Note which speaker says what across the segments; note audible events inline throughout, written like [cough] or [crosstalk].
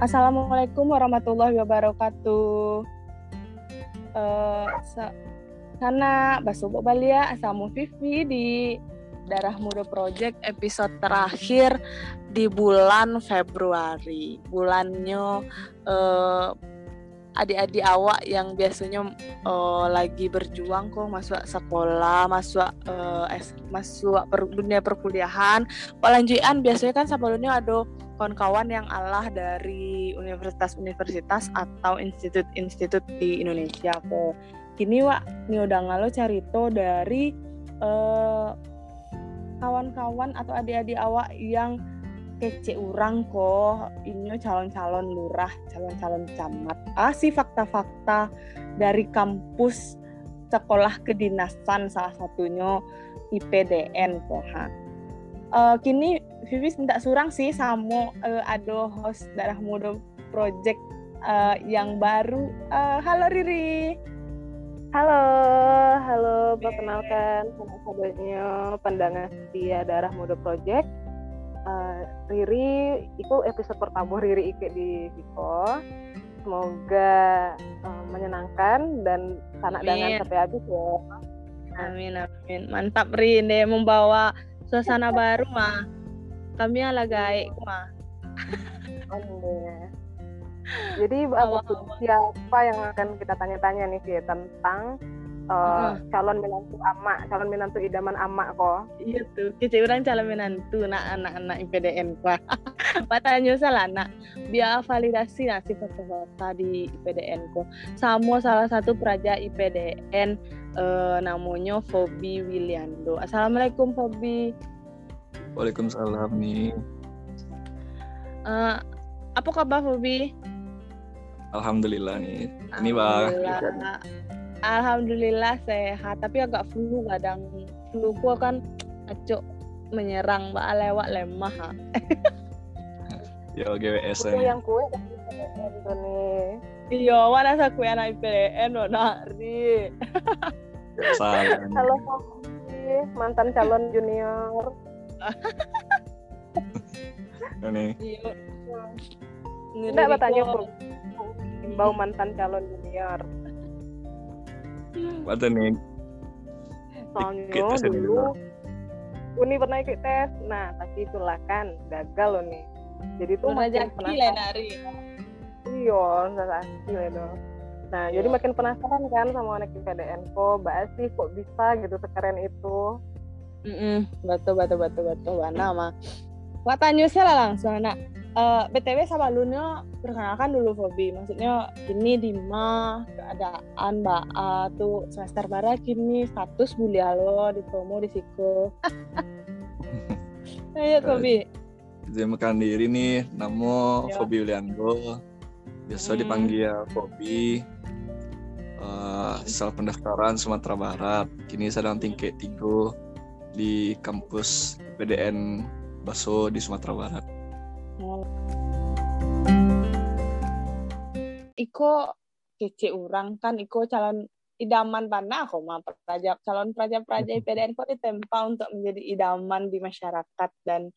Speaker 1: Assalamualaikum warahmatullahi wabarakatuh. Uh, sa sana Basubo Balia Asamu Vivi di Darah Muda Project episode terakhir di bulan Februari. Bulannya uh, adik-adik awak yang biasanya uh, lagi berjuang kok masuk sekolah, masuk uh, masuk per, dunia perkuliahan. Pelanjutan biasanya kan sebelumnya ada kawan-kawan yang alah dari universitas-universitas atau institut-institut di Indonesia. Kok. Kini wak. Ini udah ngalo carito dari kawan kawan-kawan atau adik-adik awak yang kece urang kok. Ini calon-calon lurah calon-calon camat. Ah sih fakta-fakta dari kampus sekolah kedinasan salah satunya IPDN kok ha. Uh, kini Vivi tidak surang sih sama uh, ada host darah muda project uh, yang baru. Uh, halo Riri.
Speaker 2: Halo, halo, perkenalkan. Nama kabarnya pandangan setia Darah Muda Project. Uh, Riri itu episode pertama Riri Ike di Viko. Semoga uh, menyenangkan dan sanak dengan sampai habis ya.
Speaker 1: Amin amin. Mantap Rin deh membawa suasana [laughs] baru mah kami ala gaik mah
Speaker 2: jadi apa siapa yang akan kita tanya-tanya nih sih tentang uh, calon menantu amak, calon menantu idaman amak kok.
Speaker 1: Iya tuh, kita orang calon menantu nak anak-anak IPDN kok. Patanya salah nak, biar validasi nasi foto-foto di IPDN kok. Sama salah satu peraja IPDN uh, namanya Fobi Wiliando. Assalamualaikum Fobi.
Speaker 3: Waalaikumsalam nih.
Speaker 1: Uh, apa kabar Fobi?
Speaker 3: Alhamdulillah nih. Ini bang.
Speaker 1: Alhamdulillah sehat, tapi agak flu kadang. Flu ku kan acok menyerang mbak lewat lemah. [laughs]
Speaker 3: Yo GWS
Speaker 2: Itu yang kue.
Speaker 1: Iya, mana sa kue anak IPDN nari.
Speaker 3: Salah.
Speaker 2: Halo mantan calon junior.
Speaker 3: Ini.
Speaker 1: Iya.
Speaker 2: Enggak bertanya bro. Bau mantan calon junior.
Speaker 3: Apa nih?
Speaker 2: Soalnya dulu Uni pernah ikut tes, nah tapi itulah kan gagal loh nih. Jadi tuh makin
Speaker 1: penasaran.
Speaker 2: Iya, lah dong. Nah, jadi iya. makin penasaran kan sama anak IPDN kok, mbak sih kok bisa gitu sekeren itu.
Speaker 1: Mm -mm, betul betul betul betul. Mana mah. Wah tanya lah langsung anak uh, eh, btw sama Luno perkenalkan dulu Fobi maksudnya ini di ma keadaan mbak A tuh semester barat kini status kuliah lo di promo di siku [laughs] ayo Fobi
Speaker 3: saya makan diri nih namo ya. Fobi Uliando biasa hmm. dipanggil Fobi uh, asal pendaftaran Sumatera Barat kini sedang tingkat tiga di kampus PDN Baso di Sumatera Barat
Speaker 1: Iko kece orang kan Iko calon idaman panah kok mah praja calon praja-praja [laughs] IPDN kok ditempa untuk menjadi idaman di masyarakat dan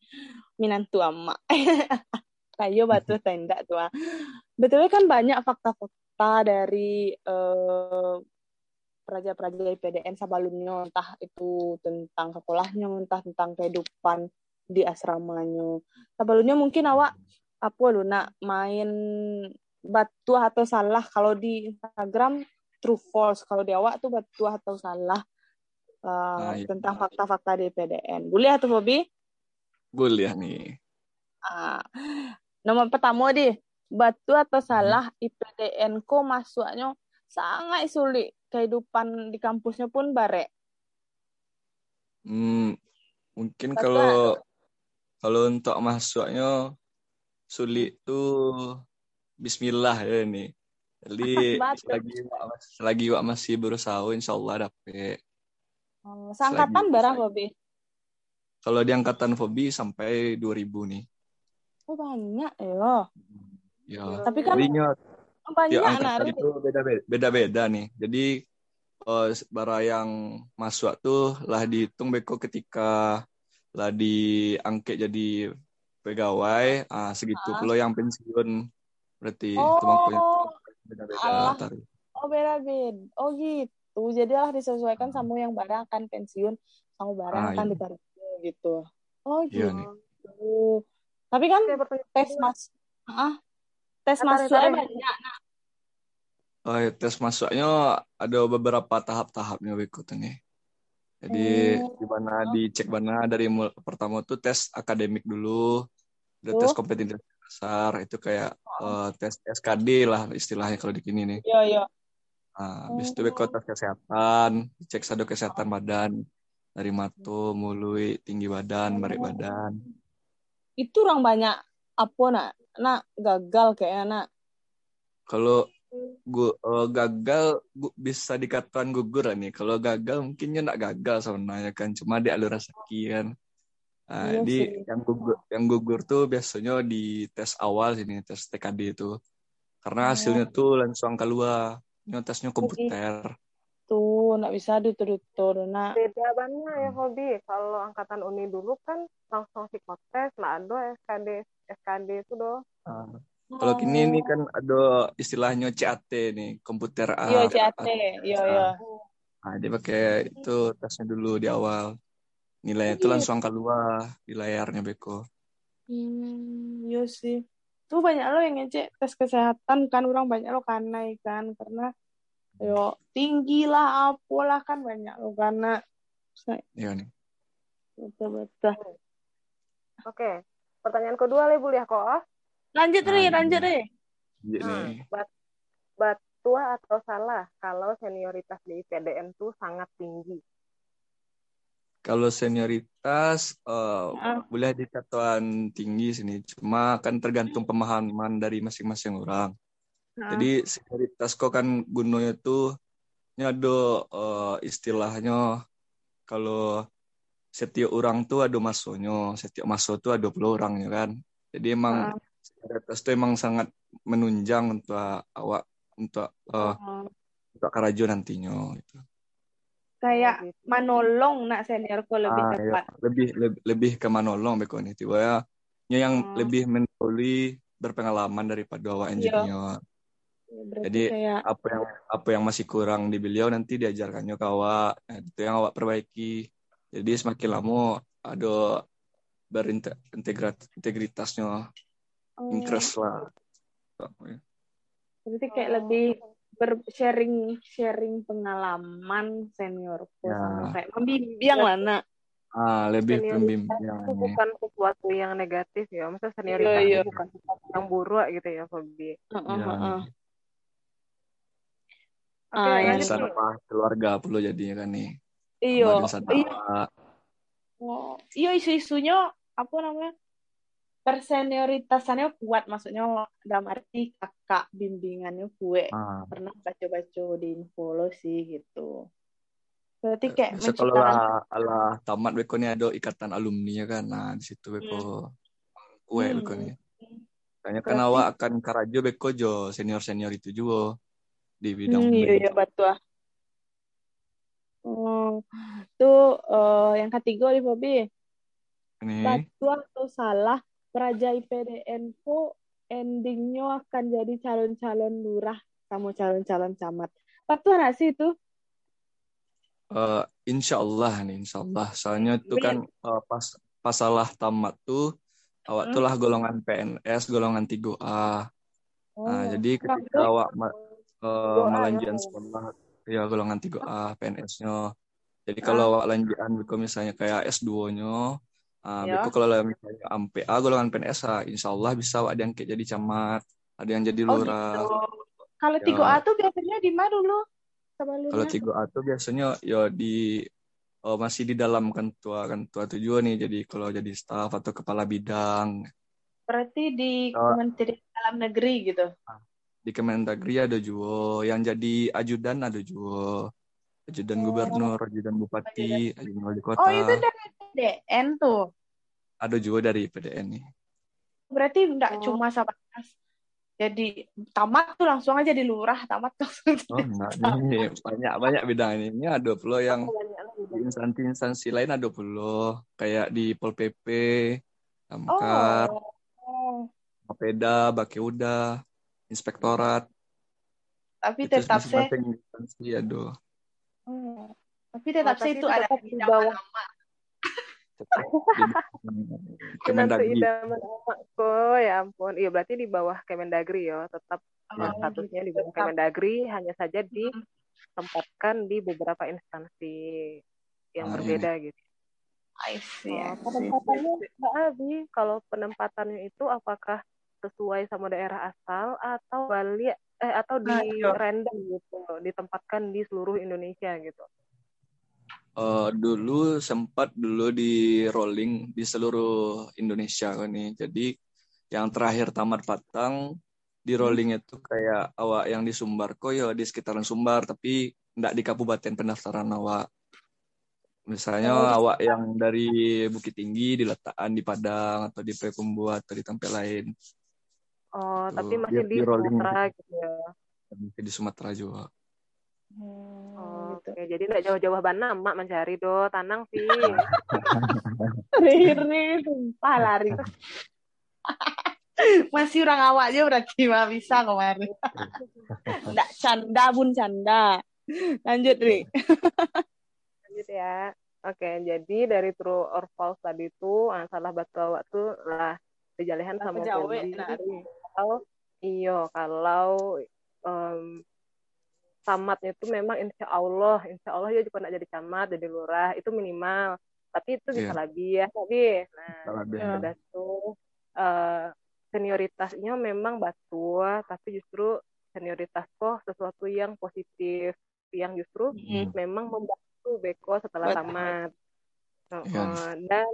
Speaker 1: minantu ama. [laughs] Kayo batu [laughs] tenda tua. Betul kan banyak fakta-fakta dari uh, praja-praja IPDN sebelumnya entah itu tentang sekolahnya entah tentang kehidupan di asramanya. Sebelumnya mungkin awak apa lu nak main batu atau salah kalau di Instagram true false kalau di awak tuh batu atau salah uh, nah, tentang fakta-fakta di PDN. Boleh atau Bobby?
Speaker 3: Boleh nih.
Speaker 1: Ah, nomor pertama di batu atau salah hmm. IPDN ko masuknya sangat sulit kehidupan di kampusnya pun bare.
Speaker 3: Hmm, mungkin kalau kalau untuk masuknya sulit tuh Bismillah ya ini. Jadi selagi selagi wak masih berusaha insya Allah dapet.
Speaker 1: Oh, seangkatan barang Bobi?
Speaker 3: Kalau di angkatan Fobi sampai 2000 nih.
Speaker 1: Oh banyak ya.
Speaker 3: Ya.
Speaker 1: Tapi kan banyak
Speaker 3: ya, angkatan itu beda-beda nih. Jadi uh, bara yang masuk tuh lah dihitung beko ketika lah diangkat jadi pegawai ah segitu ah. pula yang pensiun Berarti
Speaker 1: Oh.
Speaker 3: teman punya beda-beda.
Speaker 1: Oh beda beda. Oh gitu. Jadilah disesuaikan
Speaker 3: Ah.
Speaker 1: sama yang barang akan pensiun, sama barang
Speaker 3: Ah,
Speaker 1: akan
Speaker 3: iya.
Speaker 1: ditarik gitu. Oh
Speaker 3: Iya
Speaker 1: gitu.
Speaker 3: nih.
Speaker 1: Tapi kan tes mas, ah, tes masuknya banyak. Nah,
Speaker 3: Oh, ya, tes masuknya ada beberapa tahap-tahapnya berikut ini. Jadi
Speaker 1: Oh.
Speaker 3: di mana dicek mana dari mul- pertama tuh tes akademik dulu, ada tes
Speaker 1: Tuh.
Speaker 3: kompetensi dasar itu kayak eh, tes SKD lah istilahnya kalau di sini nih.
Speaker 1: Iya iya.
Speaker 3: Nah, habis itu beko tes kesehatan, dicek sado kesehatan badan dari mato, mului, tinggi badan, berat badan.
Speaker 1: Itu orang banyak apa nak, nak gagal kayaknya nak.
Speaker 3: Kalau gua eh, gagal gu- bisa dikatakan gugur lah nih. Kalau gagal mungkinnya nggak gagal sebenarnya kan, cuma di alur rezeki kan. Nah,
Speaker 1: Iya
Speaker 3: di
Speaker 1: sih.
Speaker 3: yang gugur yang gugur tuh biasanya di tes awal sini, tes TKD itu. Karena hasilnya tuh langsung keluar. Ini tesnya komputer.
Speaker 1: Tuh, nak bisa ditur-tur nak.
Speaker 2: Beda banget ya hobi. Kalau angkatan uni dulu kan langsung psikotes, nah ada SKD, SKD itu doh.
Speaker 3: Nah, kalau kini nih kan ada istilahnya CAT nih, komputer A.
Speaker 1: Iya CAT, iya iya.
Speaker 3: Nah, dia pakai itu tesnya dulu di awal. Nilainya itu
Speaker 1: Iya.
Speaker 3: langsung keluar di layarnya Beko.
Speaker 1: Hmm, iya sih. Tuh banyak lo yang ngecek tes kesehatan kan orang banyak lo karena kan karena yo tinggi lah apalah kan banyak lo karena
Speaker 3: Iya nih.
Speaker 1: betul betul.
Speaker 2: Oke. Pertanyaan kedua le ya kok.
Speaker 1: Lanjut
Speaker 3: Nah,
Speaker 1: Ri,
Speaker 3: ini.
Speaker 1: lanjut Ri.
Speaker 3: Iya
Speaker 2: Hmm.
Speaker 3: nih.
Speaker 2: Bat- Batua atau salah kalau senioritas di IPDN tuh sangat tinggi.
Speaker 3: Kalau senioritas eh,
Speaker 1: Ah.
Speaker 3: boleh dikatakan tinggi sini, cuma kan tergantung pemahaman dari masing-masing orang.
Speaker 1: Nah,
Speaker 3: Jadi senioritas kok kan gunanya tuh ini ada eh, istilahnya kalau setiap orang tuh ada masonya, setiap maso tuh ada puluh orangnya kan. Jadi emang senioritas tuh emang sangat menunjang untuk awak untuk eh,
Speaker 1: ah.
Speaker 3: untuk karajo nantinya gitu.
Speaker 1: kayak
Speaker 2: gitu.
Speaker 1: manolong nak seniorku lebih
Speaker 3: Ah, iya.
Speaker 1: tepat.
Speaker 3: lebih lebih, lebih ke manolong beko nih tiba ya Nya yang
Speaker 1: Hmm.
Speaker 3: lebih mendahului berpengalaman daripada awak
Speaker 1: Iya.
Speaker 3: engineer
Speaker 1: Berarti
Speaker 3: Jadi,
Speaker 1: kayak
Speaker 3: apa yang apa yang masih kurang di beliau nanti diajarkannya ke awak nah, itu yang awak perbaiki jadi semakin lama ada berintegritasnya
Speaker 1: oh,
Speaker 3: increase lah
Speaker 1: berarti kayak lebih bersharing sharing pengalaman seniorku
Speaker 3: Ya.
Speaker 1: sama kayak membimbing lah nak.
Speaker 3: ah lebih pembimbing
Speaker 2: itu bukan sesuatu yang negatif ya. Maksudnya senioritas
Speaker 1: Iya, iya.
Speaker 2: itu bukan sesuatu yang buruk gitu ya, hobi.
Speaker 1: Heeh,
Speaker 3: Ya.
Speaker 1: heeh.
Speaker 2: Oke,
Speaker 1: Ah,
Speaker 3: apa keluarga perlu jadinya kan nih
Speaker 1: Iya, iya, oh, iya isu-isunya apa namanya? Persenioritasannya kuat, maksudnya dalam arti kakak bimbingannya kue.
Speaker 3: ah
Speaker 1: Pernah baca-baca di info lo sih gitu. Berarti kayak
Speaker 3: Bisa kalau
Speaker 1: menciptakan
Speaker 3: lah, lah tamat beko nih ada ikatan alumni ya kan. Nah, di situ beko kue
Speaker 1: Hmm.
Speaker 3: beko nih. Kayaknya kan
Speaker 1: Berarti-
Speaker 3: awak akan karajo beko jo senior-senior itu juga di bidang
Speaker 1: Hmm, iya, iya, betul. Oh, tuh eh, yang ketiga nih Bobby.
Speaker 3: ini.
Speaker 1: Batu atau salah, Praja IPDN ku endingnya akan jadi calon-calon lurah sama calon-calon camat. Batu anak sih itu?
Speaker 3: Eh, insya Allah nih, insya Allah. Soalnya itu kan eh, pas pas salah tamat tuh awak tuh
Speaker 1: Hmm.
Speaker 3: lah golongan PNS, golongan 3A.
Speaker 1: Oh,
Speaker 3: Nah, jadi ketika awak ma- eh,
Speaker 2: Doa,
Speaker 3: melanjutkan sekolah ya golongan 3A PNS-nya. Jadi
Speaker 1: Ah.
Speaker 3: kalau lanjutan beko misalnya kayak S2-nya, ah,
Speaker 1: Ya.
Speaker 3: beko kalau misalnya A golongan PNS, ah, insya Allah bisa awak diangkat jadi camat, ada yang jadi
Speaker 1: Oh
Speaker 3: lurah.
Speaker 1: gitu. Kalau
Speaker 3: Ya.
Speaker 1: 3A tuh biasanya di mana dulu?
Speaker 3: Kalau
Speaker 1: Sebelumnya?
Speaker 3: 3A tuh biasanya ya di oh, masih di dalam kantua kantua tujuan nih. Jadi kalau jadi staf atau kepala bidang
Speaker 1: Berarti di
Speaker 3: Oh.
Speaker 1: Kementerian Dalam Negeri gitu.
Speaker 3: Di Kemendagri ada juga, yang jadi ajudan ada juga. Ajudan
Speaker 1: Oh.
Speaker 3: gubernur, ajudan bupati, ajudan wali kota.
Speaker 1: Oh itu dari PDN tuh.
Speaker 3: Ada juga dari PDN nih.
Speaker 1: Berarti enggak
Speaker 2: Oh.
Speaker 1: cuma sebatas jadi tamat tuh langsung aja di lurah, tamat [laughs] langsung.
Speaker 3: Oh enggak, banyak banyak bidang ini. Ini ada pula yang
Speaker 2: Banyak lagi.
Speaker 3: di instansi-instansi lain ada pula kayak di Pol PP, Damkar,
Speaker 1: Oh. Oh.
Speaker 3: Mapeda, Bakeuda. Inspektorat
Speaker 1: tapi
Speaker 3: itu
Speaker 1: tetap sih
Speaker 3: masing-masing instansi aduh
Speaker 1: Hmm. tapi tetap [laughs]
Speaker 2: Oh,
Speaker 1: sih
Speaker 2: tapi
Speaker 1: itu
Speaker 2: itu
Speaker 1: ada di
Speaker 2: bawah.
Speaker 3: Kemendagri
Speaker 2: kok, ya ampun. Iya berarti di bawah Kemendagri ya, tetap.
Speaker 1: Oh,
Speaker 2: statusnya di bawah. Kemendagri, hanya saja ditempatkan di beberapa instansi yang
Speaker 3: Ah,
Speaker 2: berbeda gitu.
Speaker 1: I see, I
Speaker 2: Oh,
Speaker 1: see.
Speaker 2: penempatannya Mbak Abi, kalau penempatannya itu apakah sesuai sama daerah asal atau balik eh atau di
Speaker 1: Aduh.
Speaker 2: random gitu, ditempatkan di seluruh Indonesia gitu.
Speaker 3: Eh, dulu sempat dulu di rolling di seluruh Indonesia kan nih. Jadi yang terakhir tamat Patang di rolling itu kayak awak yang di Sumbar kok ya di sekitaran Sumbar tapi ndak di kabupaten pendaftaran awak. Misalnya
Speaker 1: Oh.
Speaker 3: awak yang dari Bukit Tinggi diletakkan di Padang atau di Payakumbuh atau di tempat lain.
Speaker 2: Oh,
Speaker 3: Tuh,
Speaker 2: tapi masih di
Speaker 3: di
Speaker 2: Sumatera gitu ya.
Speaker 3: Mungkin di Sumatera juga.
Speaker 1: Hmm,
Speaker 2: Oh,
Speaker 1: gitu.
Speaker 2: Oke, jadi nggak jauh-jauh Bana, Mak mencari do, tanang sih. [laughs]
Speaker 1: Riri, sumpah lari. [laughs] Masih orang awak aja berarti mah bisa kemarin. [laughs] Nggak canda pun canda. Lanjut, Ri.
Speaker 2: Lanjut ya. Oke, jadi dari true or false tadi itu ah, salah batu awak tuh lah dijalihan sama
Speaker 1: Jawa, nah.
Speaker 2: Kalau iyo, kalau em, tamatnya itu memang insya Allah, insya Allah ya juga nak jadi camat, jadi lurah itu minimal. Tapi itu bisa
Speaker 3: Iya.
Speaker 2: lebih ya, tapi nah
Speaker 3: Salah deh.
Speaker 1: Iya.
Speaker 2: udah tuh eh, senioritasnya memang batu, tapi justru senioritas kok sesuatu yang positif, yang justru
Speaker 1: Mm.
Speaker 2: memang membantu Beko setelah tamat.
Speaker 3: Iya.
Speaker 2: Heeh. Dan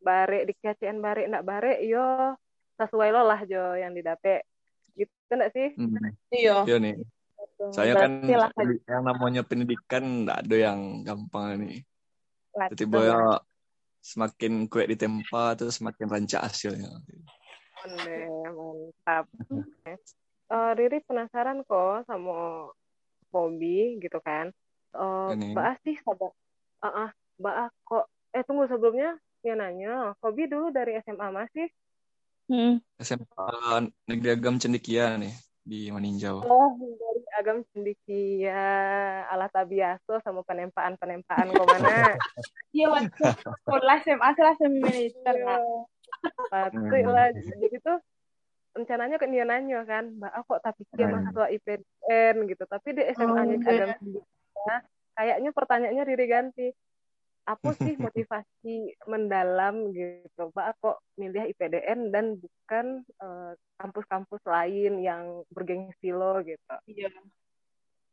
Speaker 2: bare di KCN bare ndak bare yo sesuai lo lah jo yang didape. Gitu enggak sih?
Speaker 3: Hmm.
Speaker 1: Iya.
Speaker 3: Iya nih. Saya kan
Speaker 1: lah
Speaker 3: yang namanya pendidikan nggak ada yang gampang nih. Jadi
Speaker 1: Betul.
Speaker 3: boya semakin kue ditempa tuh semakin rancak hasilnya.
Speaker 2: Mantap. [laughs] Eh, Riri penasaran kok sama Bobby gitu kan. Eh,
Speaker 3: Ini.
Speaker 2: Mbak Asih sabar. Ah, ah, Mbak Ah, kok eh tunggu sebelumnya dia nanya, Kobi dulu dari SMA masih?
Speaker 1: Hmm.
Speaker 3: SMA Negeri Agam Cendekia nih di Maninjau.
Speaker 2: Oh, dari agam cendikia ala tabiaso sama penempaan-penempaan ke mana? [laughs]
Speaker 1: Iya, waktu sekolah SMA kelas semi militer. Kak.
Speaker 2: Pasti lah. Jadi tuh rencananya ke dia nanya kan, Mbak ah, kok tapi dia
Speaker 3: Hmm.
Speaker 2: mahasiswa IPDN gitu. Tapi di SMA-nya
Speaker 1: Oh,
Speaker 2: agam cendikia, kayaknya pertanyaannya Riri ganti. Apa sih [laughs] motivasi mendalam gitu, Mbak kok milih IPDN dan bukan eh, kampus-kampus lain yang bergengsi lo gitu.
Speaker 1: Iya.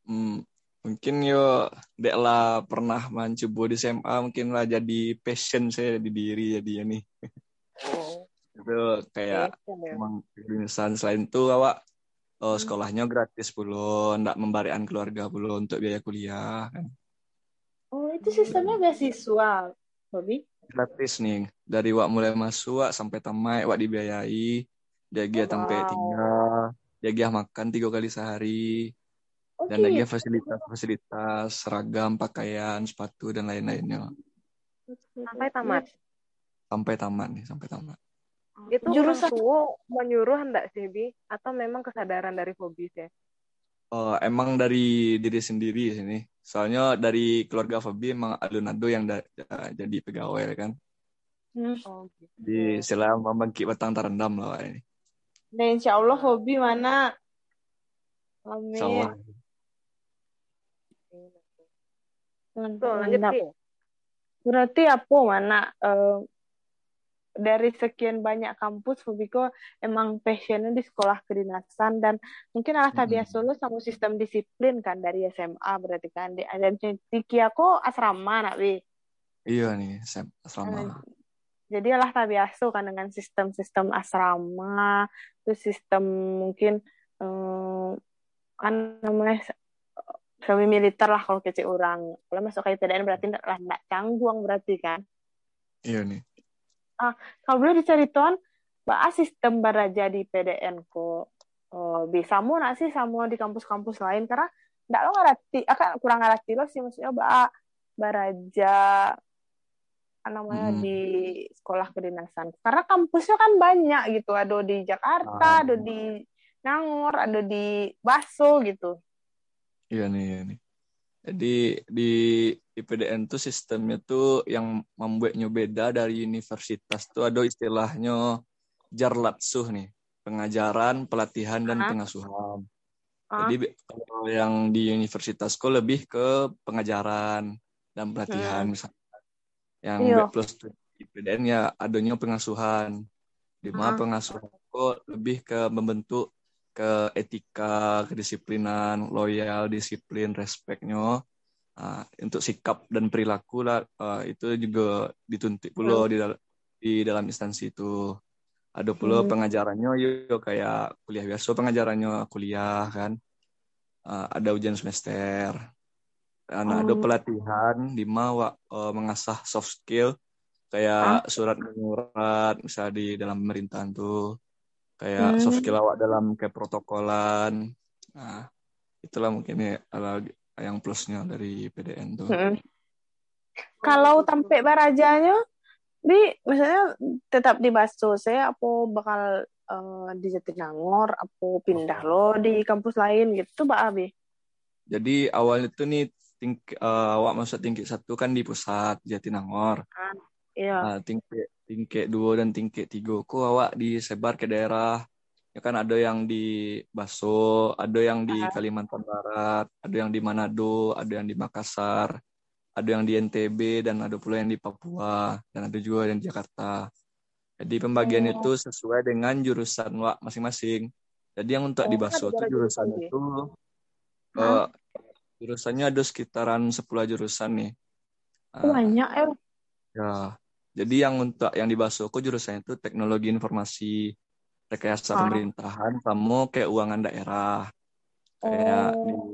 Speaker 3: Hmm, mungkin yo dek lah pernah mencoba di SMA mungkin lah jadi passion saya di diri jadi ya nih.
Speaker 2: Oh,
Speaker 3: Itu kayak
Speaker 2: passion ya.
Speaker 3: emang selain itu awak oh, sekolahnya gratis puluh, ndak membarikan keluarga puluh untuk biaya kuliah kan.
Speaker 1: Oh, itu sistemnya beasiswa, Bobby?
Speaker 3: Gratis nih dari wak mulai masuk wak sampai tamat wak dibiayai, dia
Speaker 2: Oh,
Speaker 3: tempat
Speaker 2: wow.
Speaker 3: tinggal, dia makan tiga kali sehari.
Speaker 1: Oh,
Speaker 3: dan lagi
Speaker 1: gitu.
Speaker 3: fasilitas-fasilitas seragam, pakaian, sepatu dan lain-lainnya
Speaker 2: Sampai tamat.
Speaker 3: sampai tamat nih sampai tamat.
Speaker 2: Itu
Speaker 1: Jurusan-
Speaker 2: tua menyuruh enggak sih, Bi? Atau memang kesadaran dari Fobis ya?
Speaker 3: Oh, emang dari diri sendiri sini. Soalnya dari keluarga Fabi emang alun-ado yang da- da- jadi pegawai kan.
Speaker 1: Hmm.
Speaker 2: Oh, gitu.
Speaker 3: Di selama membangkit batang terendam lah ini.
Speaker 1: Dan insya Allah hobi mana? Amin. Mantap,
Speaker 2: Tuh, lanjut.
Speaker 1: Berarti apa mana eh, dari sekian banyak kampus Fubiko emang passionnya di sekolah kedinasan dan mungkin ala
Speaker 3: Mm-mm.
Speaker 1: tabiat Solo sama sistem disiplin kan dari SMA berarti kan. Di dan Tiki aku asrama nak wi?
Speaker 3: Iya nih, sem- selama
Speaker 1: jadi alah tabiaso kan dengan sistem-sistem asrama terus sistem mungkin eh, kan namanya semi militer lah kalau kecil orang. Kalau masuk ke IPDN berarti lah ndak canggung berarti kan.
Speaker 3: Iya nih.
Speaker 1: Kalau boleh diceritakan bahas sistem baraja di PDN kok oh, bisa mau nak sih sama di kampus-kampus lain karena ndak lo ngerti akan kurang ngerti lo sih maksudnya bah baraja namanya
Speaker 3: Hmm.
Speaker 1: di sekolah kedinasan karena kampusnya kan banyak gitu ada di Jakarta
Speaker 3: Ah.
Speaker 1: ada di Jatinangor, ada di Baso gitu.
Speaker 3: Iya nih, iya nih. Jadi di IPDN tuh sistemnya tuh yang membuatnya beda dari universitas tuh ada istilahnya jarlatsuh nih, pengajaran, pelatihan dan
Speaker 1: Ah.
Speaker 3: pengasuhan.
Speaker 1: Ah.
Speaker 3: Jadi kalau yang di universitasku lebih ke pengajaran dan pelatihan misalnya. Yang
Speaker 1: Iya.
Speaker 3: B plus IPDN ya adanya pengasuhan. Di mana
Speaker 1: Ah.
Speaker 3: pengasuhan kok lebih ke membentuk ke etika, kedisiplinan, loyal, disiplin, respeknya. Nah, untuk sikap dan perilaku lah eh, itu juga dituntut pula di dalam di dalam instansi itu. Ada pula
Speaker 1: Hmm.
Speaker 3: pengajarannya yo kayak kuliah biasa pengajarannya kuliah kan. Eh, ada ujian semester. Dan ada
Speaker 1: Oh.
Speaker 3: pelatihan di mana eh, mengasah soft skill kayak surat menyurat misalnya di dalam pemerintahan tuh kayak
Speaker 1: Hmm.
Speaker 3: soft skill awak dalam kayak protokolan. Nah, itulah mungkin ya yang plusnya dari PDN tuh.
Speaker 1: Mm-mm. Kalau tampe barajanya, di misalnya tetap di Baso, saya apa bakal eh, di Jatinangor, apa pindah lo di kampus lain gitu, Mbak Abi?
Speaker 3: Jadi awalnya tuh nih ting eh, awak masuk tingkat satu kan di pusat Jatinangor.
Speaker 1: Iya.
Speaker 3: Nah, tingkat tingkat dua dan tingkat tiga kok awak disebar ke daerah. Ya kan ada yang di Baso, ada yang di. Kalimantan Barat, ada yang di Manado, ada yang di Makassar, ada yang di NTB dan ada pula yang di Papua dan ada juga yang di Jakarta. Jadi pembagian
Speaker 1: Oh.
Speaker 3: itu sesuai dengan jurusan wak masing-masing. Jadi yang untuk di
Speaker 1: Oh,
Speaker 3: Baso
Speaker 1: ada
Speaker 3: tuh jurusan
Speaker 1: jurusan
Speaker 3: itu
Speaker 1: Hah?
Speaker 3: eh, jurusannya ada sekitaran 10 jurusan nih. Ah,
Speaker 1: banyak ya.
Speaker 3: Ya, jadi yang untuk yang di Basoku jurusannya itu teknologi informasi, rekayasa
Speaker 1: Ah.
Speaker 3: pemerintahan, sama keuangan daerah. Kayak di,
Speaker 1: Oh.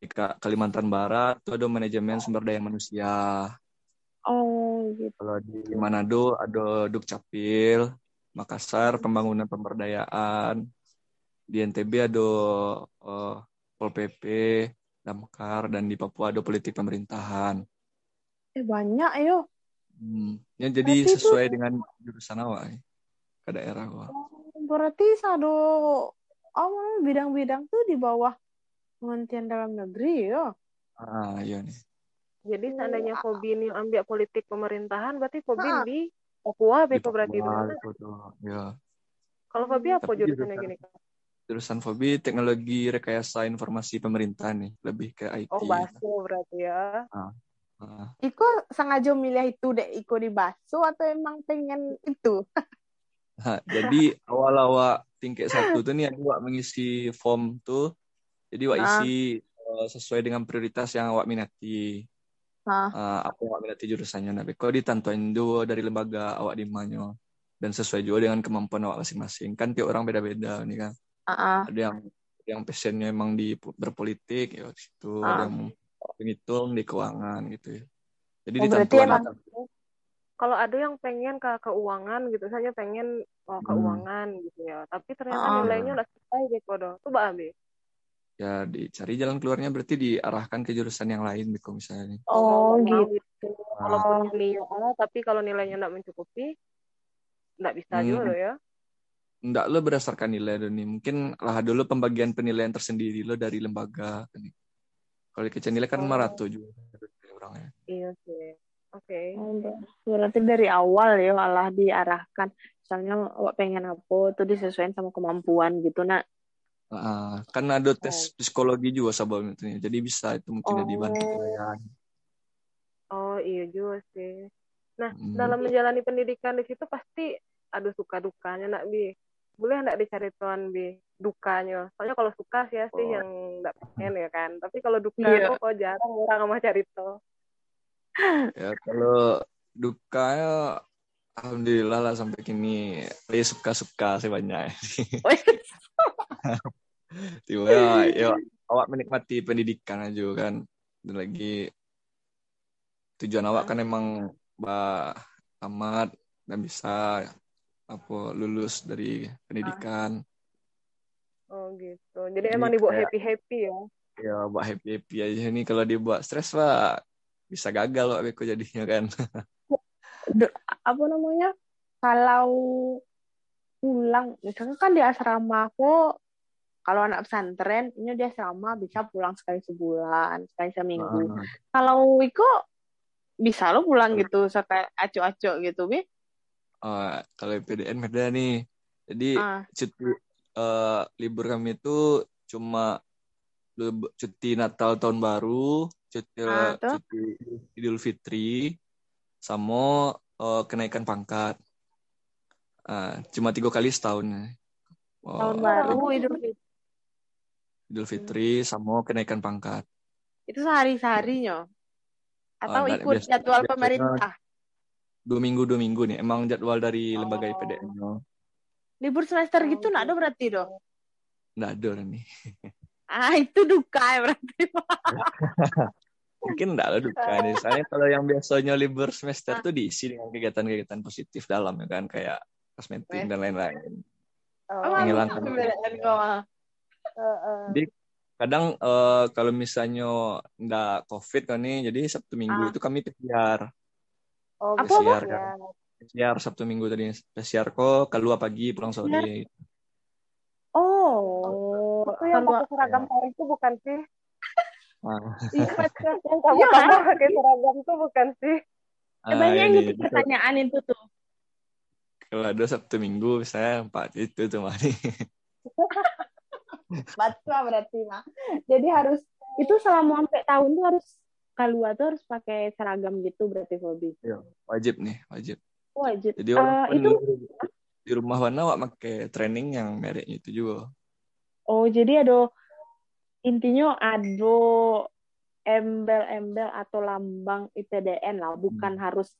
Speaker 3: di Ka- Kalimantan Barat itu ada manajemen sumber daya manusia.
Speaker 1: Oh, gitu.
Speaker 3: Kalau di Manado ada Dukcapil, Makassar pembangunan pemberdayaan, di NTB ada eh, Pol PP, Damkar, dan di Papua ada politik pemerintahan.
Speaker 1: Eh, banyak yo.
Speaker 3: Hmm. Ya, jadi
Speaker 1: itu-
Speaker 3: sesuai dengan jurusan awak eh, ke daerah gua.
Speaker 1: Berarti sado oh, bidang-bidang tuh di bawah Kementerian Dalam Negeri ya.
Speaker 3: Ah, iya nih.
Speaker 2: Jadi seandainya Fobi ini ambil politik pemerintahan, berarti Fobi
Speaker 1: Ah.
Speaker 2: di Papua,
Speaker 3: Di
Speaker 2: Beko berarti itu.
Speaker 3: Ya.
Speaker 2: Kalau Fobi apa
Speaker 3: Tapi
Speaker 2: jurusannya
Speaker 3: jurusan-
Speaker 2: gini?
Speaker 3: Jurusan Fobi teknologi rekayasa informasi pemerintahan nih, lebih ke IT.
Speaker 2: Oh, baso berarti ya.
Speaker 3: Ah.
Speaker 1: Iko sengaja milih itu deh Iko di Baso atau emang pengen itu? [laughs]
Speaker 3: Nah, jadi awal-awal tingkat satu tuh nih awak mengisi form tuh, jadi awak
Speaker 1: Ah.
Speaker 3: isi eh, sesuai dengan prioritas yang awak minati.
Speaker 1: Ah.
Speaker 3: Eh, apa awak minati jurusannya. Nah, kok ditantuin dua dari lembaga awak di mana dan sesuai juga dengan kemampuan awak masing-masing. Kan tiap orang beda-beda nih kan.
Speaker 1: Ah.
Speaker 3: Ada yang yang passionnya emang di berpolitik ya situ,
Speaker 1: Ah.
Speaker 3: ada yang penghitung di keuangan gitu ya. Jadi
Speaker 1: Oh, emang-
Speaker 2: Kalau ada yang pengen ke keuangan gitu, misalnya pengen oh,
Speaker 3: Hmm.
Speaker 2: keuangan gitu ya, tapi ternyata
Speaker 1: Ah.
Speaker 2: nilainya udah selesai Beko doh. Tuh Mbak Abi.
Speaker 3: ya dicari jalan keluarnya berarti diarahkan ke jurusan yang lain Biko misalnya.
Speaker 1: Oh,
Speaker 2: Mau nggak
Speaker 1: gitu.
Speaker 2: mau Kalau punya niat A, tapi kalau nilainya nggak mencukupi, nggak bisa
Speaker 3: Hmm.
Speaker 2: juga loh ya.
Speaker 3: Enggak lo berdasarkan nilai dulu nih. Mungkin lah dulu pembagian penilaian tersendiri lo dari lembaga. Kalau kecil nilai kan
Speaker 2: Oh.
Speaker 3: 500 juga orangnya.
Speaker 2: Iya sih. Oke.
Speaker 1: Oh, ber- berarti dari awal ya malah diarahkan. Misalnya awak pengen apa tuh disesuaikan sama kemampuan gitu nak.
Speaker 3: Ah, kan ada tes psikologi juga sebelum itu nih. Jadi bisa itu mungkin
Speaker 1: Oh.
Speaker 3: dibantu kalian.
Speaker 2: Oh iya juga sih. Nah,
Speaker 3: Hmm.
Speaker 2: dalam menjalani pendidikan di situ pasti ada suka dukanya nak bi. Boleh nggak dicari tuan bi dukanya? Soalnya kalau suka sih ya sih
Speaker 3: Oh.
Speaker 2: yang nggak pengen ya kan. Tapi kalau duka
Speaker 1: Iya.
Speaker 2: kok jarang orang sama cari tuh.
Speaker 3: Ya kalau dukanya Alhamdulillah lah sampai kini ya suka-suka sih banyak. [laughs] Tiba ya, ya awak menikmati pendidikan aja kan. Dan lagi tujuan awak kan emang bah tamat dan bisa apa lulus dari pendidikan.
Speaker 2: Oh gitu. Jadi
Speaker 3: Jadi
Speaker 2: emang dibuat happy happy ya.
Speaker 3: Ya buat happy happy aja nih kalau dibuat stres pak bisa gagal pak Beko jadinya kan. [laughs]
Speaker 1: apa namanya? Kalau pulang misalnya kan di asrama aku kalau anak pesantren ini dia asrama bisa pulang sekali sebulan sekali seminggu kalau Wiko bisa lo pulang gitu sekali aco-aco gitu bi
Speaker 3: ah, kalau PDN beda nih. Jadi
Speaker 1: ah
Speaker 3: cuti eh, libur kami itu cuma cuti Natal tahun baru, cuti
Speaker 1: Ah, tuh.
Speaker 3: cuti Idul Fitri, sama eh, kenaikan pangkat. Ah, cuma tiga kali setahun. Oh,
Speaker 1: tahun baru idul fitri
Speaker 3: Idul Fitri sama kenaikan pangkat.
Speaker 1: itu sehari seharinya atau
Speaker 3: nggak,
Speaker 1: ikut
Speaker 3: biasa-
Speaker 1: jadwal
Speaker 3: biasanya-
Speaker 1: pemerintah
Speaker 3: Dua minggu dua minggu nih. Emang jadwal dari lembaga
Speaker 1: Oh.
Speaker 3: IPDN-nya.
Speaker 1: libur semester
Speaker 2: Oh,
Speaker 1: gitu nggak ada berarti dong
Speaker 3: Nggak ada nih.
Speaker 1: ah itu duka ya berarti [laughs]
Speaker 3: Mungkin nggak ada duka nih. Soalnya kalau yang biasanya libur semester tuh diisi dengan kegiatan-kegiatan positif dalam ya kan kayak kosmetik dan lain-lain.
Speaker 2: Oh,
Speaker 1: Emang
Speaker 3: Menghilangkan
Speaker 2: eh.
Speaker 3: Jadi kadang eh, kalau misalnya nggak covid kan nih, jadi Sabtu Minggu
Speaker 1: Ah.
Speaker 3: itu kami PCR,
Speaker 2: Oh,
Speaker 1: Apa,
Speaker 2: gitu
Speaker 3: apa?
Speaker 2: ya.
Speaker 3: PCR Sabtu Minggu tadi PCR kok keluar pagi pulang sore.
Speaker 1: oh
Speaker 2: Itu yang
Speaker 1: kalau
Speaker 2: pakai seragam hari itu bukan sih?
Speaker 3: Nah,
Speaker 1: iya, [laughs]
Speaker 2: Yang kamu
Speaker 1: Iya.
Speaker 2: kamu pakai seragam itu bukan sih?
Speaker 1: Eh, banyak yang gitu pertanyaan itu tuh
Speaker 3: Kalau ada Sabtu Minggu saya empat itu tuh mah nih. [laughs]
Speaker 1: baca berarti mah jadi harus itu selama sampai tahun tuh harus keluar tuh harus pakai seragam gitu berarti Hobi
Speaker 3: Wajib nih, wajib.
Speaker 1: wajib
Speaker 3: Jadi walaupun
Speaker 1: itu
Speaker 3: di rumah mana wak pakai training yang mereknya itu juga.
Speaker 1: oh jadi ada intinya ada embel-embel atau lambang IPDN lah bukan harus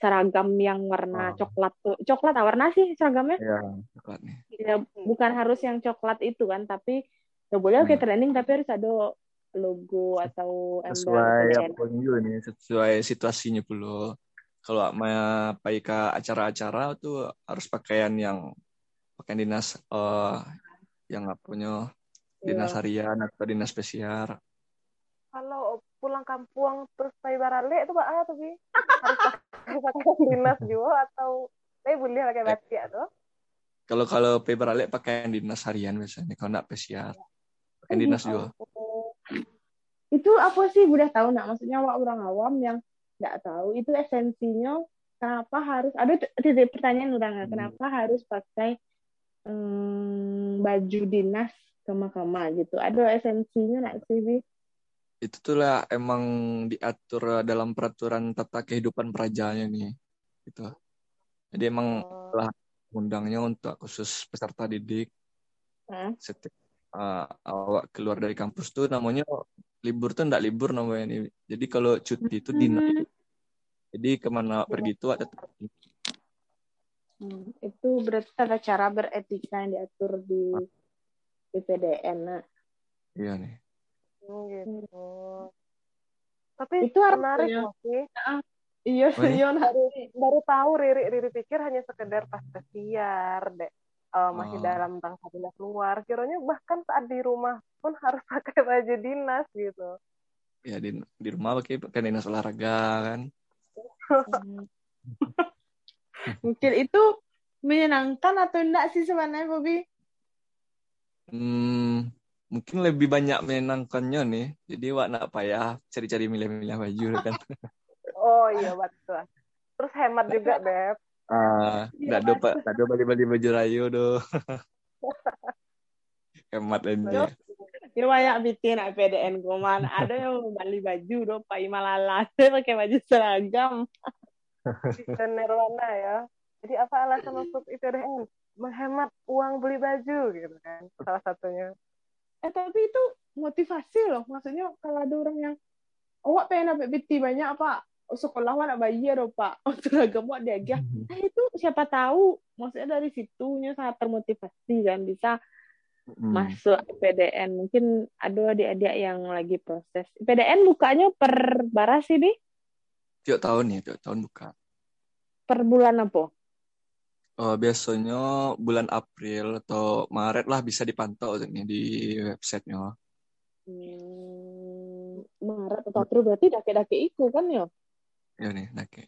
Speaker 1: seragam yang warna
Speaker 3: Ah.
Speaker 1: coklat tuh coklat ah, warna sih seragamnya
Speaker 3: Ya, coklat nih.
Speaker 1: Ya, bukan harus yang coklat itu kan tapi ya boleh oke
Speaker 3: Hmm.
Speaker 1: training tapi harus ada logo atau embel
Speaker 3: sesuai apa juga nih sesuai situasinya pula kalau mau pergi ke acara-acara tuh harus pakaian yang pakaian dinas eh yang nggak punya dinas
Speaker 1: Iya.
Speaker 3: harian atau dinas spesial
Speaker 2: Kalau pulang kampung terus pakai barale itu apa tuh bi? Harus pakai pakaian [laughs] dinas juga atau saya boleh pakai batik tuh?
Speaker 3: kalau kalau paper balik pakaian dinas harian biasanya kalau nggak spesial pakaian
Speaker 1: Oh,
Speaker 3: dinas
Speaker 1: gitu.
Speaker 3: juga
Speaker 1: itu apa sih udah tahu nggak maksudnya wak orang awam yang nggak tahu itu esensinya kenapa harus ada titik pertanyaan orang
Speaker 3: Hmm.
Speaker 1: kenapa harus pakai hmm, baju dinas kama-kama gitu ada esensinya nggak sih Bi?
Speaker 3: itu tuh lah emang diatur dalam peraturan tata kehidupan perajanya nih gitu jadi emang
Speaker 2: Oh.
Speaker 3: lah undangnya untuk khusus peserta didik
Speaker 1: Hah?
Speaker 3: setiap uh, awak keluar dari kampus tuh namanya libur tuh enggak libur namanya nih. Jadi kalau cuti itu dinas.
Speaker 1: Hmm.
Speaker 3: Jadi ke mana pergi tuh ada
Speaker 1: Hmm, itu berarti tata cara beretika yang diatur di IPDN. Nah,
Speaker 3: iya nih.
Speaker 2: Hmm, gitu. Tapi
Speaker 1: Itu harus
Speaker 2: menarik
Speaker 1: punya-
Speaker 2: nggak sih?
Speaker 1: iya,
Speaker 3: Oh, iya?
Speaker 1: nah.
Speaker 2: Baru tahu Riri Riri pikir hanya sekedar pas pesiar deh. Eh, masih
Speaker 3: Oh.
Speaker 2: dalam bangsa dinas luar. Kiranya bahkan saat di rumah pun harus [laughs] pakai baju dinas gitu.
Speaker 3: Ya di, di rumah pakai pakai dinas olahraga kan.
Speaker 1: Hmm. [laughs] Mungkin itu menyenangkan atau enggak sih sebenarnya, Bobi?
Speaker 3: Hmm, mungkin lebih banyak menyenangkannya nih. Jadi wak nak payah cari-cari milih-milih baju kan. [laughs]
Speaker 2: Oh iya betul. Terus hemat juga, Beb.
Speaker 3: Ah, pak, enggak ada bali-bali baju rayu doh. [laughs] Hemat aja.
Speaker 1: Ya banyak bikin IPDN kuman. Ada yang beli baju dong, Pak Imalala [laughs] pakai baju seragam.
Speaker 2: Nirwana ya. Jadi apa alasan masuk IPDN? Menghemat uang beli baju gitu kan. Salah satunya.
Speaker 1: Eh tapi itu motivasi loh. Maksudnya kalau ada orang yang awak pengen dapat BT banyak apa sekolah mana bayar loh Pak. Oh, seragam wak diagih. Nah itu siapa tahu maksudnya dari situnya sangat termotivasi kan bisa
Speaker 3: Hmm.
Speaker 1: masuk IPDN. Mungkin ada adik-adik yang lagi proses. IPDN bukanya per baras sih, Bi?
Speaker 3: Tiap tahun nih, tiap tahun buka.
Speaker 1: Per bulan apa?
Speaker 3: Oh, biasanya bulan April atau Maret lah bisa dipantau nih di websitenya.
Speaker 1: Hmm, Maret atau April berarti dake-dake iku kan ya?
Speaker 3: Ya nih, oke.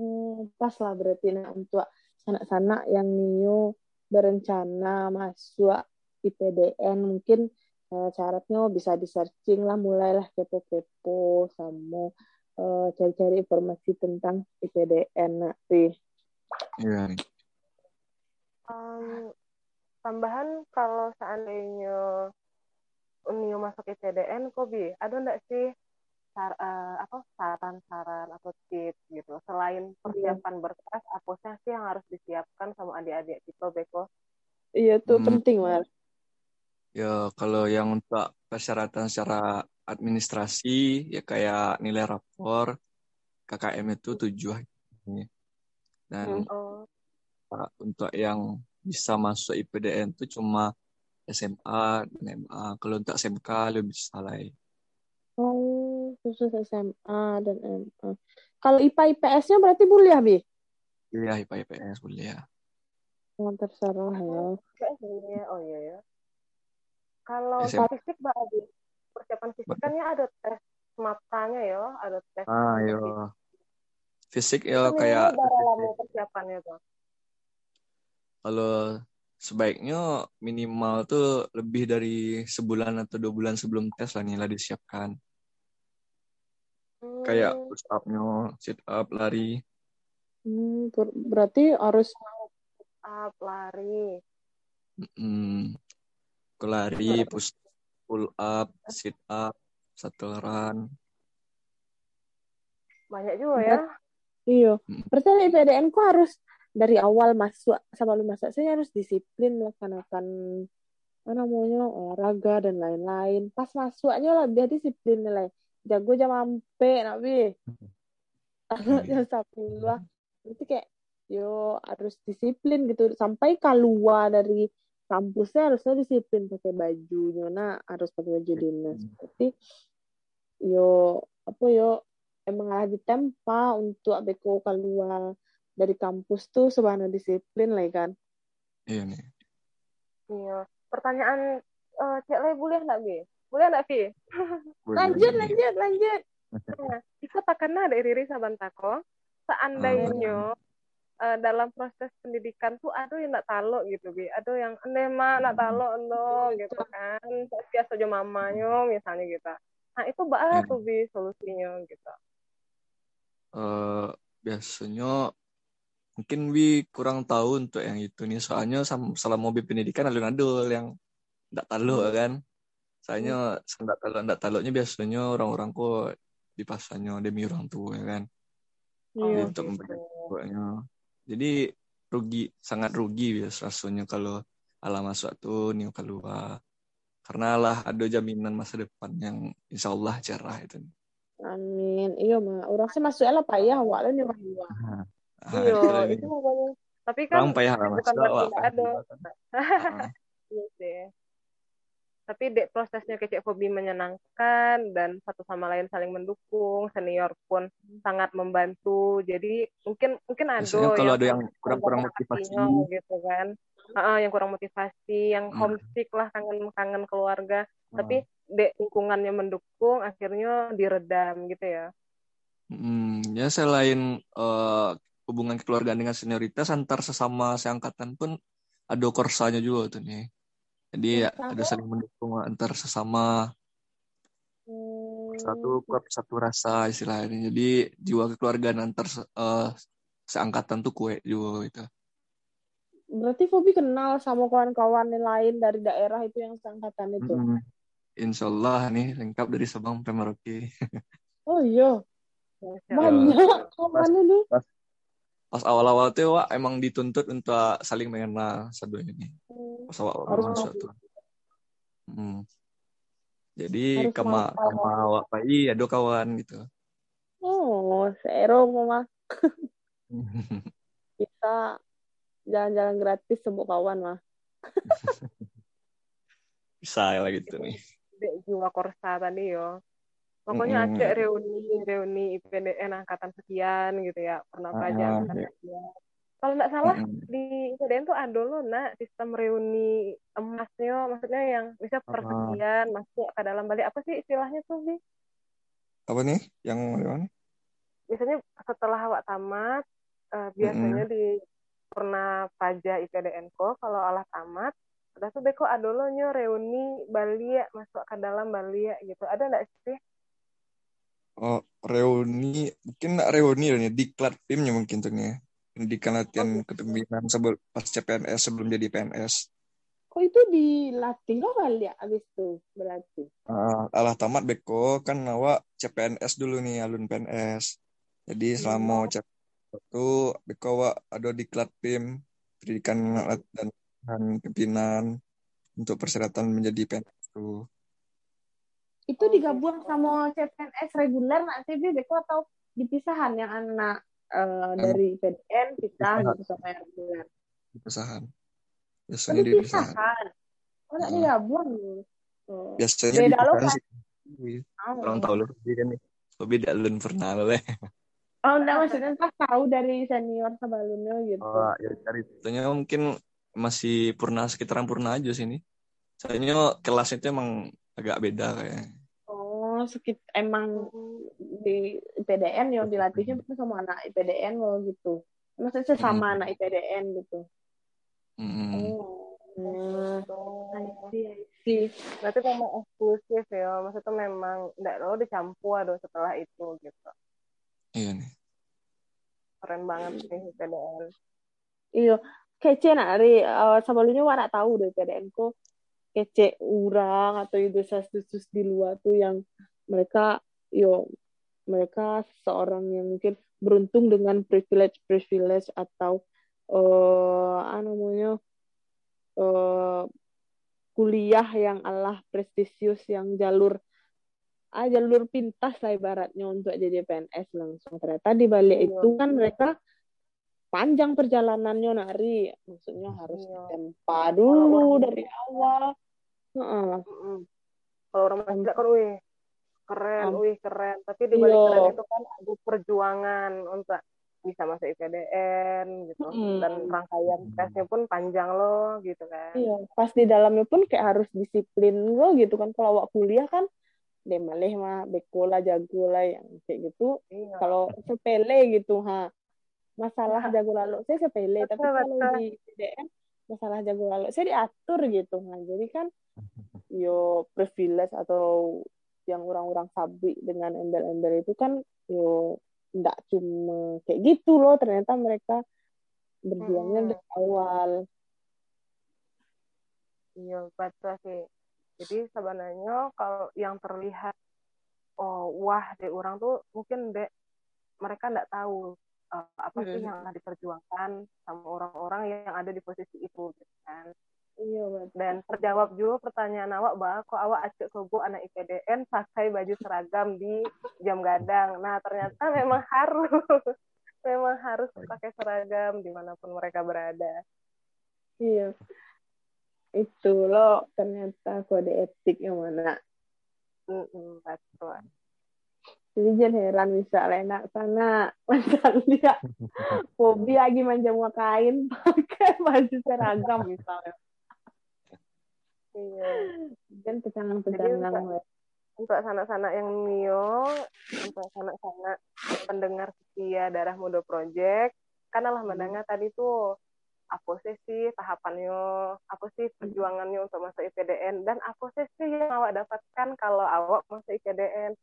Speaker 1: Hmm, pas lah berarti nah untuk anak-anak yang Nio berencana masuk IPDN mungkin uh, syaratnya bisa di searching lah mulailah kepo-kepo sama uh, cari-cari informasi tentang IPDN nanti.
Speaker 3: Iya.
Speaker 2: Um, tambahan kalau seandainya Unio masuk IPDN, Kobi, ada enggak sih sar, uh, apa saran-saran atau tips gitu selain persiapan berkas apa sih yang harus disiapkan sama adik-adik kita Beko?
Speaker 1: Iya tuh hmm. penting mas.
Speaker 3: Ya kalau yang untuk persyaratan secara administrasi ya kayak nilai rapor KKM itu tujuh dan hmm. oh. Untuk yang bisa masuk IPDN itu cuma SMA dan MA. Kalau untuk SMK lebih bisa lain.
Speaker 1: Oh, khusus SMA dan MA. Kalau IPA IPS-nya berarti boleh ya, Bi?
Speaker 3: Iya, IPA IPS boleh ya.
Speaker 1: Oh, terserah ya.
Speaker 2: Oh iya ya. Kalau fisik, Mbak Abi, persiapan fisik kan ya ada tes matanya ya, ada tes.
Speaker 3: Ah, iya. Fisik ya kayak.
Speaker 2: Berapa lama persiapannya tuh?
Speaker 3: Kalau sebaiknya minimal tuh lebih dari sebulan atau dua bulan sebelum tes lah nih lah disiapkan. Hmm. Kayak push up-nya, sit up, lari.
Speaker 1: Hmm, ber berarti harus
Speaker 2: up, lari.
Speaker 3: Hmm. Lari, push pull up, sit up, run.
Speaker 2: Banyak juga ya.
Speaker 1: Iya. Berarti IPDN ku harus dari awal masuk sama lu masuk saya harus disiplin melaksanakan namanya olahraga dan lain-lain. Pas masuknya lah dia disiplin nilai. Jago jam ampe nabi [laughs] jam sepuluh. Itu kayak yo harus disiplin gitu. Sampai keluar dari kampusnya harusnya disiplin pakai bajunya nah harus pakai baju dinas. Tapi yo apa yo emang lagi ditempa untuk beko keluar dari kampus tuh sebenarnya disiplin lah kan?
Speaker 3: Iya nih.
Speaker 2: Iya. Pertanyaan uh, cek lagi boleh nggak bi? Boleh nggak bi? [laughs]
Speaker 1: Lanjut lanjut lanjut.
Speaker 2: Nah, itu takkan ada Riri Sabantako seandainya uh, dalam proses pendidikan tuh ada yang nggak talo gitu bi. Ada yang ende mah nak talo endo gitu kan. Biasa aja mamanya misalnya gitu. Nah itu bah tuh bi solusinya gitu.
Speaker 3: Uh, biasanya mungkin Wi kurang tahu untuk yang itu nih. Soalnya selama mobil pendidikan alun adul yang tidak tahu hmm. kan. Soalnya tidak tahu tidak tahunya biasanya orang-orang kok di pasarnya demi orang tua ya kan.
Speaker 1: Oh,
Speaker 3: untuk memberikan jadi rugi sangat rugi biasa rasanya kalau ala masuk tuh nih keluar. Karena lah ada jaminan masa depan yang insya Allah cerah itu.
Speaker 1: Amin. Iya mah, orang sih masuk lah payah awalnya nih mah.
Speaker 2: Iya, itu makanya. Tapi kan bukan berarti tidak ada. [laughs] Iya sih. Tapi dek prosesnya kecek hobi menyenangkan dan satu sama lain saling mendukung. Senior pun sangat membantu. Jadi mungkin mungkin ada
Speaker 3: kalau yang ada yang kurang-kurang motivasi
Speaker 2: gitu kan. Uh, yang kurang motivasi, yang hmm. homesick lah kangen-kangen keluarga. Hmm. Tapi dek lingkungannya mendukung, akhirnya diredam gitu ya.
Speaker 3: Hmm, ya selain uh, hubungan keluarga dengan senioritas antar sesama seangkatan pun ada korsanya juga tuh nih. Jadi ya, ada saling mendukung antar sesama hmm. satu klub satu rasa istilahnya. Jadi jiwa kekeluargaan antar uh, seangkatan tuh kue juga itu.
Speaker 1: Berarti Fobi kenal sama kawan-kawan lain dari daerah itu yang seangkatan itu. Hmm.
Speaker 3: Insya Allah nih lengkap dari Sabang sampai Merauke. [laughs]
Speaker 1: oh iya. Banyak. Mana nih? Pas,
Speaker 3: pas awal-awal tuh wah, emang dituntut untuk saling mengenal satu ini pas awal-awal masuk tuh. Hmm. jadi kema kema awak pai ada kawan gitu.
Speaker 1: Oh sero mama. [laughs] Kita jalan-jalan gratis semua kawan mah. [laughs]
Speaker 3: Bisa lah gitu nih.
Speaker 2: jiwa korsa tadi yo Pokoknya mm -hmm. ada reuni reuni IPDN angkatan sekian gitu ya pernah pelajar uh, angkatan yeah. sekian. Kalau nggak salah mm -hmm. di IPDN tuh ada loh nak sistem reuni emasnya, maksudnya yang bisa persekian uh. masuk ke dalam balik apa sih istilahnya tuh bi?
Speaker 3: Apa nih? Yang mana?
Speaker 2: Biasanya setelah awak tamat uh, biasanya mm -hmm. di pernah paja IPDN ko kalau alat tamat udah tuh beko adolonya reuni Bali ya masuk ke dalam Bali ya gitu ada nggak sih
Speaker 3: oh reuni mungkin reuni ya di klat timnya mungkin tuh nih pendidikan latihan
Speaker 2: Oh.
Speaker 3: kepemimpinan sebelum pas CPNS sebelum jadi PNS
Speaker 1: Kok itu dilatih kok kali ya abis itu berarti?
Speaker 3: Ah, alah tamat beko kan awak CPNS dulu nih alun PNS jadi selama CPNS itu beko awak ada di klat tim pendidikan latihan dan pimpinan untuk persyaratan menjadi PNS tuh
Speaker 1: Itu digabung sama CPNS reguler nggak sih Bi? Beko atau dipisahan yang anak eh, dari PDN pisah gitu sama yang reguler?
Speaker 3: dipisahan
Speaker 1: Oh,
Speaker 3: biasanya pisahan
Speaker 1: dipisahan. Oh, nggak
Speaker 3: Hmm.
Speaker 1: digabung. Oh.
Speaker 3: biasanya
Speaker 1: Beda lo
Speaker 3: dipisahan
Speaker 1: kan?
Speaker 3: sih
Speaker 1: Oh.
Speaker 3: orang tahu lu Hobi kan nih Hobi tidak lun pernah leh
Speaker 1: Oh, enggak maksudnya pas tahu dari senior sebelumnya gitu.
Speaker 3: oh, ya dari itunya mungkin masih purna sekitaran purna aja sini soalnya kelasnya itu emang agak beda kayak
Speaker 1: Oh, sekit emang di IPDN yang dilatihnya itu sama anak IPDN loh gitu. Maksudnya sesama
Speaker 3: Hmm.
Speaker 1: anak IPDN gitu.
Speaker 3: Mm-mm.
Speaker 1: Oh. Hmm. I
Speaker 2: Gitu.
Speaker 1: see, I see.
Speaker 2: berarti memang eksklusif ya maksudnya memang nggak lo dicampur aduh setelah itu gitu
Speaker 3: iya nih
Speaker 2: keren banget sih PDN
Speaker 1: Iya, kece nak Ri. Eh, sebelumnya wak nak tahu deh PDN kok kece orang atau itu desas-desus di luar tuh yang mereka yo mereka seorang yang mungkin beruntung dengan privilege privilege atau eh apa namanya eh kuliah yang Allah prestisius yang jalur ah jalur pintas lah ibaratnya untuk jadi PNS langsung ternyata di balik
Speaker 2: Iya.
Speaker 1: itu kan mereka panjang perjalanannya nari maksudnya harus
Speaker 2: Iya.
Speaker 1: ditempa dulu
Speaker 2: orang-
Speaker 1: dari awal Heeh.
Speaker 2: Mm-mm. kalau orang masih kan wih keren
Speaker 1: Am-
Speaker 2: wih keren tapi di balik
Speaker 1: Iya.
Speaker 2: keren itu kan ada perjuangan untuk bisa masuk IPDN gitu
Speaker 1: Mm.
Speaker 2: dan rangkaian tesnya pun panjang loh gitu kan
Speaker 1: Iya, pas di dalamnya pun kayak harus disiplin lo gitu kan. Kalau awak kuliah kan, deh malih mah beko lah, jago lah yang kayak gitu.
Speaker 2: iya
Speaker 1: Kalau sepele gitu, ha. Masalah jago lalu saya sepele, tapi
Speaker 2: Betul,
Speaker 1: kalau di PDN masalah jago lalu saya diatur gitu. Nah, jadi kan [laughs] yo privilege atau yang orang-orang sabik dengan embel-embel itu kan yo ndak cuma kayak gitu loh ternyata mereka berjuangnya
Speaker 2: Mm-mm.
Speaker 1: dari awal
Speaker 2: Iya, betul sih. Jadi sebenarnya kalau yang terlihat, oh wah, deh orang tuh mungkin deh mereka nggak tahu eh, apa sih
Speaker 1: Hmm.
Speaker 2: yang akan diperjuangkan sama orang-orang yang ada di posisi itu, gitu kan.
Speaker 1: iya betul
Speaker 2: Dan terjawab juga pertanyaan awak bahwa kok awak acak kebo anak IPDN pakai baju seragam di jam gadang. Nah ternyata memang harus, [laughs] memang harus pakai seragam di mana pun mereka berada.
Speaker 1: Iya. Itu loh ternyata kode etik yang mana.
Speaker 2: Mm-mm, betul.
Speaker 1: Jadi jangan heran bisa enak sana [laughs] macam dia hobi lagi manjam kain [laughs] pakai baju seragam misalnya.
Speaker 2: Iya.
Speaker 1: Dan pecangang-pecangang.
Speaker 2: Jadi, untuk sanak-sanak yang Mio, untuk sanak-sanak pendengar setia Darah Muda Project, kan Allah mendengar tadi tuh apa sih sih tahapannya, apa sih perjuangannya untuk masuk IPDN, dan apa sih sih yang awak dapatkan kalau awak masuk IPDN.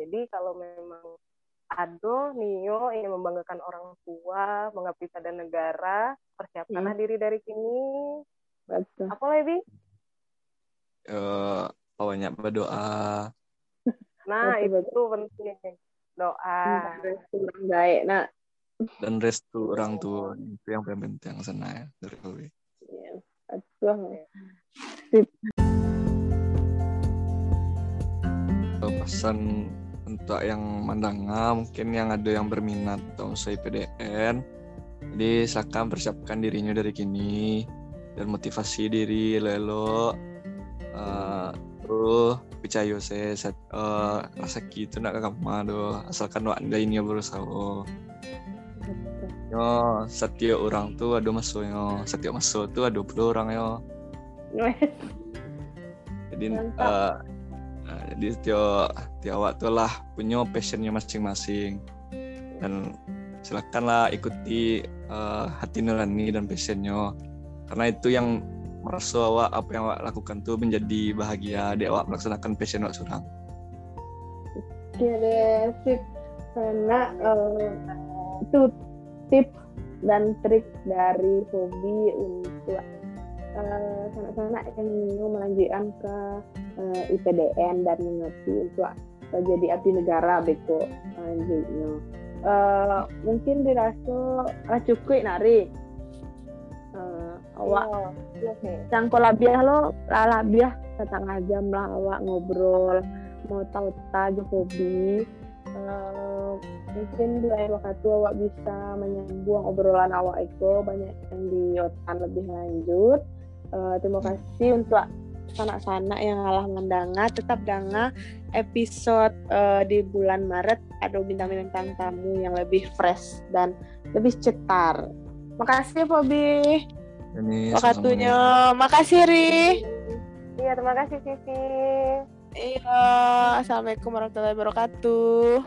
Speaker 2: Jadi kalau memang ada Nio ingin membanggakan orang tua, mengabdi pada negara, persiapkanlah diri dari kini.
Speaker 1: Betul.
Speaker 2: Apa lagi?
Speaker 3: Eh, banyak berdoa [laughs]
Speaker 2: Nah,
Speaker 1: Betul,
Speaker 2: itu penting. Doa.
Speaker 1: Kurang baik. Nah,
Speaker 3: dan restu orang tua itu yang paling penting sana ya dari Hobi
Speaker 1: iya. Betul.
Speaker 3: pesan untuk yang mendengar mungkin yang ada yang berminat atau usai PDN jadi silakan persiapkan dirinya dari kini dan motivasi diri lelo uh, tuh percaya saya uh, rasa gitu nak kamu do asalkan doa anda ini berusaha yo setiap orang tuh ada masuknya setiap masuk tuh ada puluh orang yo. Jadi
Speaker 1: Mantap.
Speaker 3: eh, nah, jadi tiap tiap waktu lah punya passionnya masing-masing. Dan silakanlah ikuti uh, hati nurani dan passionnya. Karena itu yang merasa awak apa yang awak lakukan tuh menjadi bahagia. Di awak melaksanakan passion awak surang
Speaker 1: oke deh sip karena uh, itu tips dan trik dari hobi untuk uh, sanak-sanak yang ingin melanjutkan ke uh, IPDN dan mengerti untuk uh, jadi abdi negara beko selanjutnya. Uh, mungkin dirasa uh, cukup nari uh, awak
Speaker 2: okay.
Speaker 1: cangkol labiah lo labiah setengah jam lah awak ngobrol mau tahu tahu hobi uh, mungkin di lain waktu awak bisa menyambung obrolan awak itu banyak yang diotan lebih lanjut uh, terima kasih untuk sanak-sanak yang ngalah mendengar tetap dengar episode uh, di bulan Maret ada bintang-bintang tamu yang lebih fresh dan lebih cetar. Makasih Bobby
Speaker 3: ini
Speaker 1: waktunya makasih Ri. Iya terima kasih Cici
Speaker 2: iya assalamualaikum warahmatullahi wabarakatuh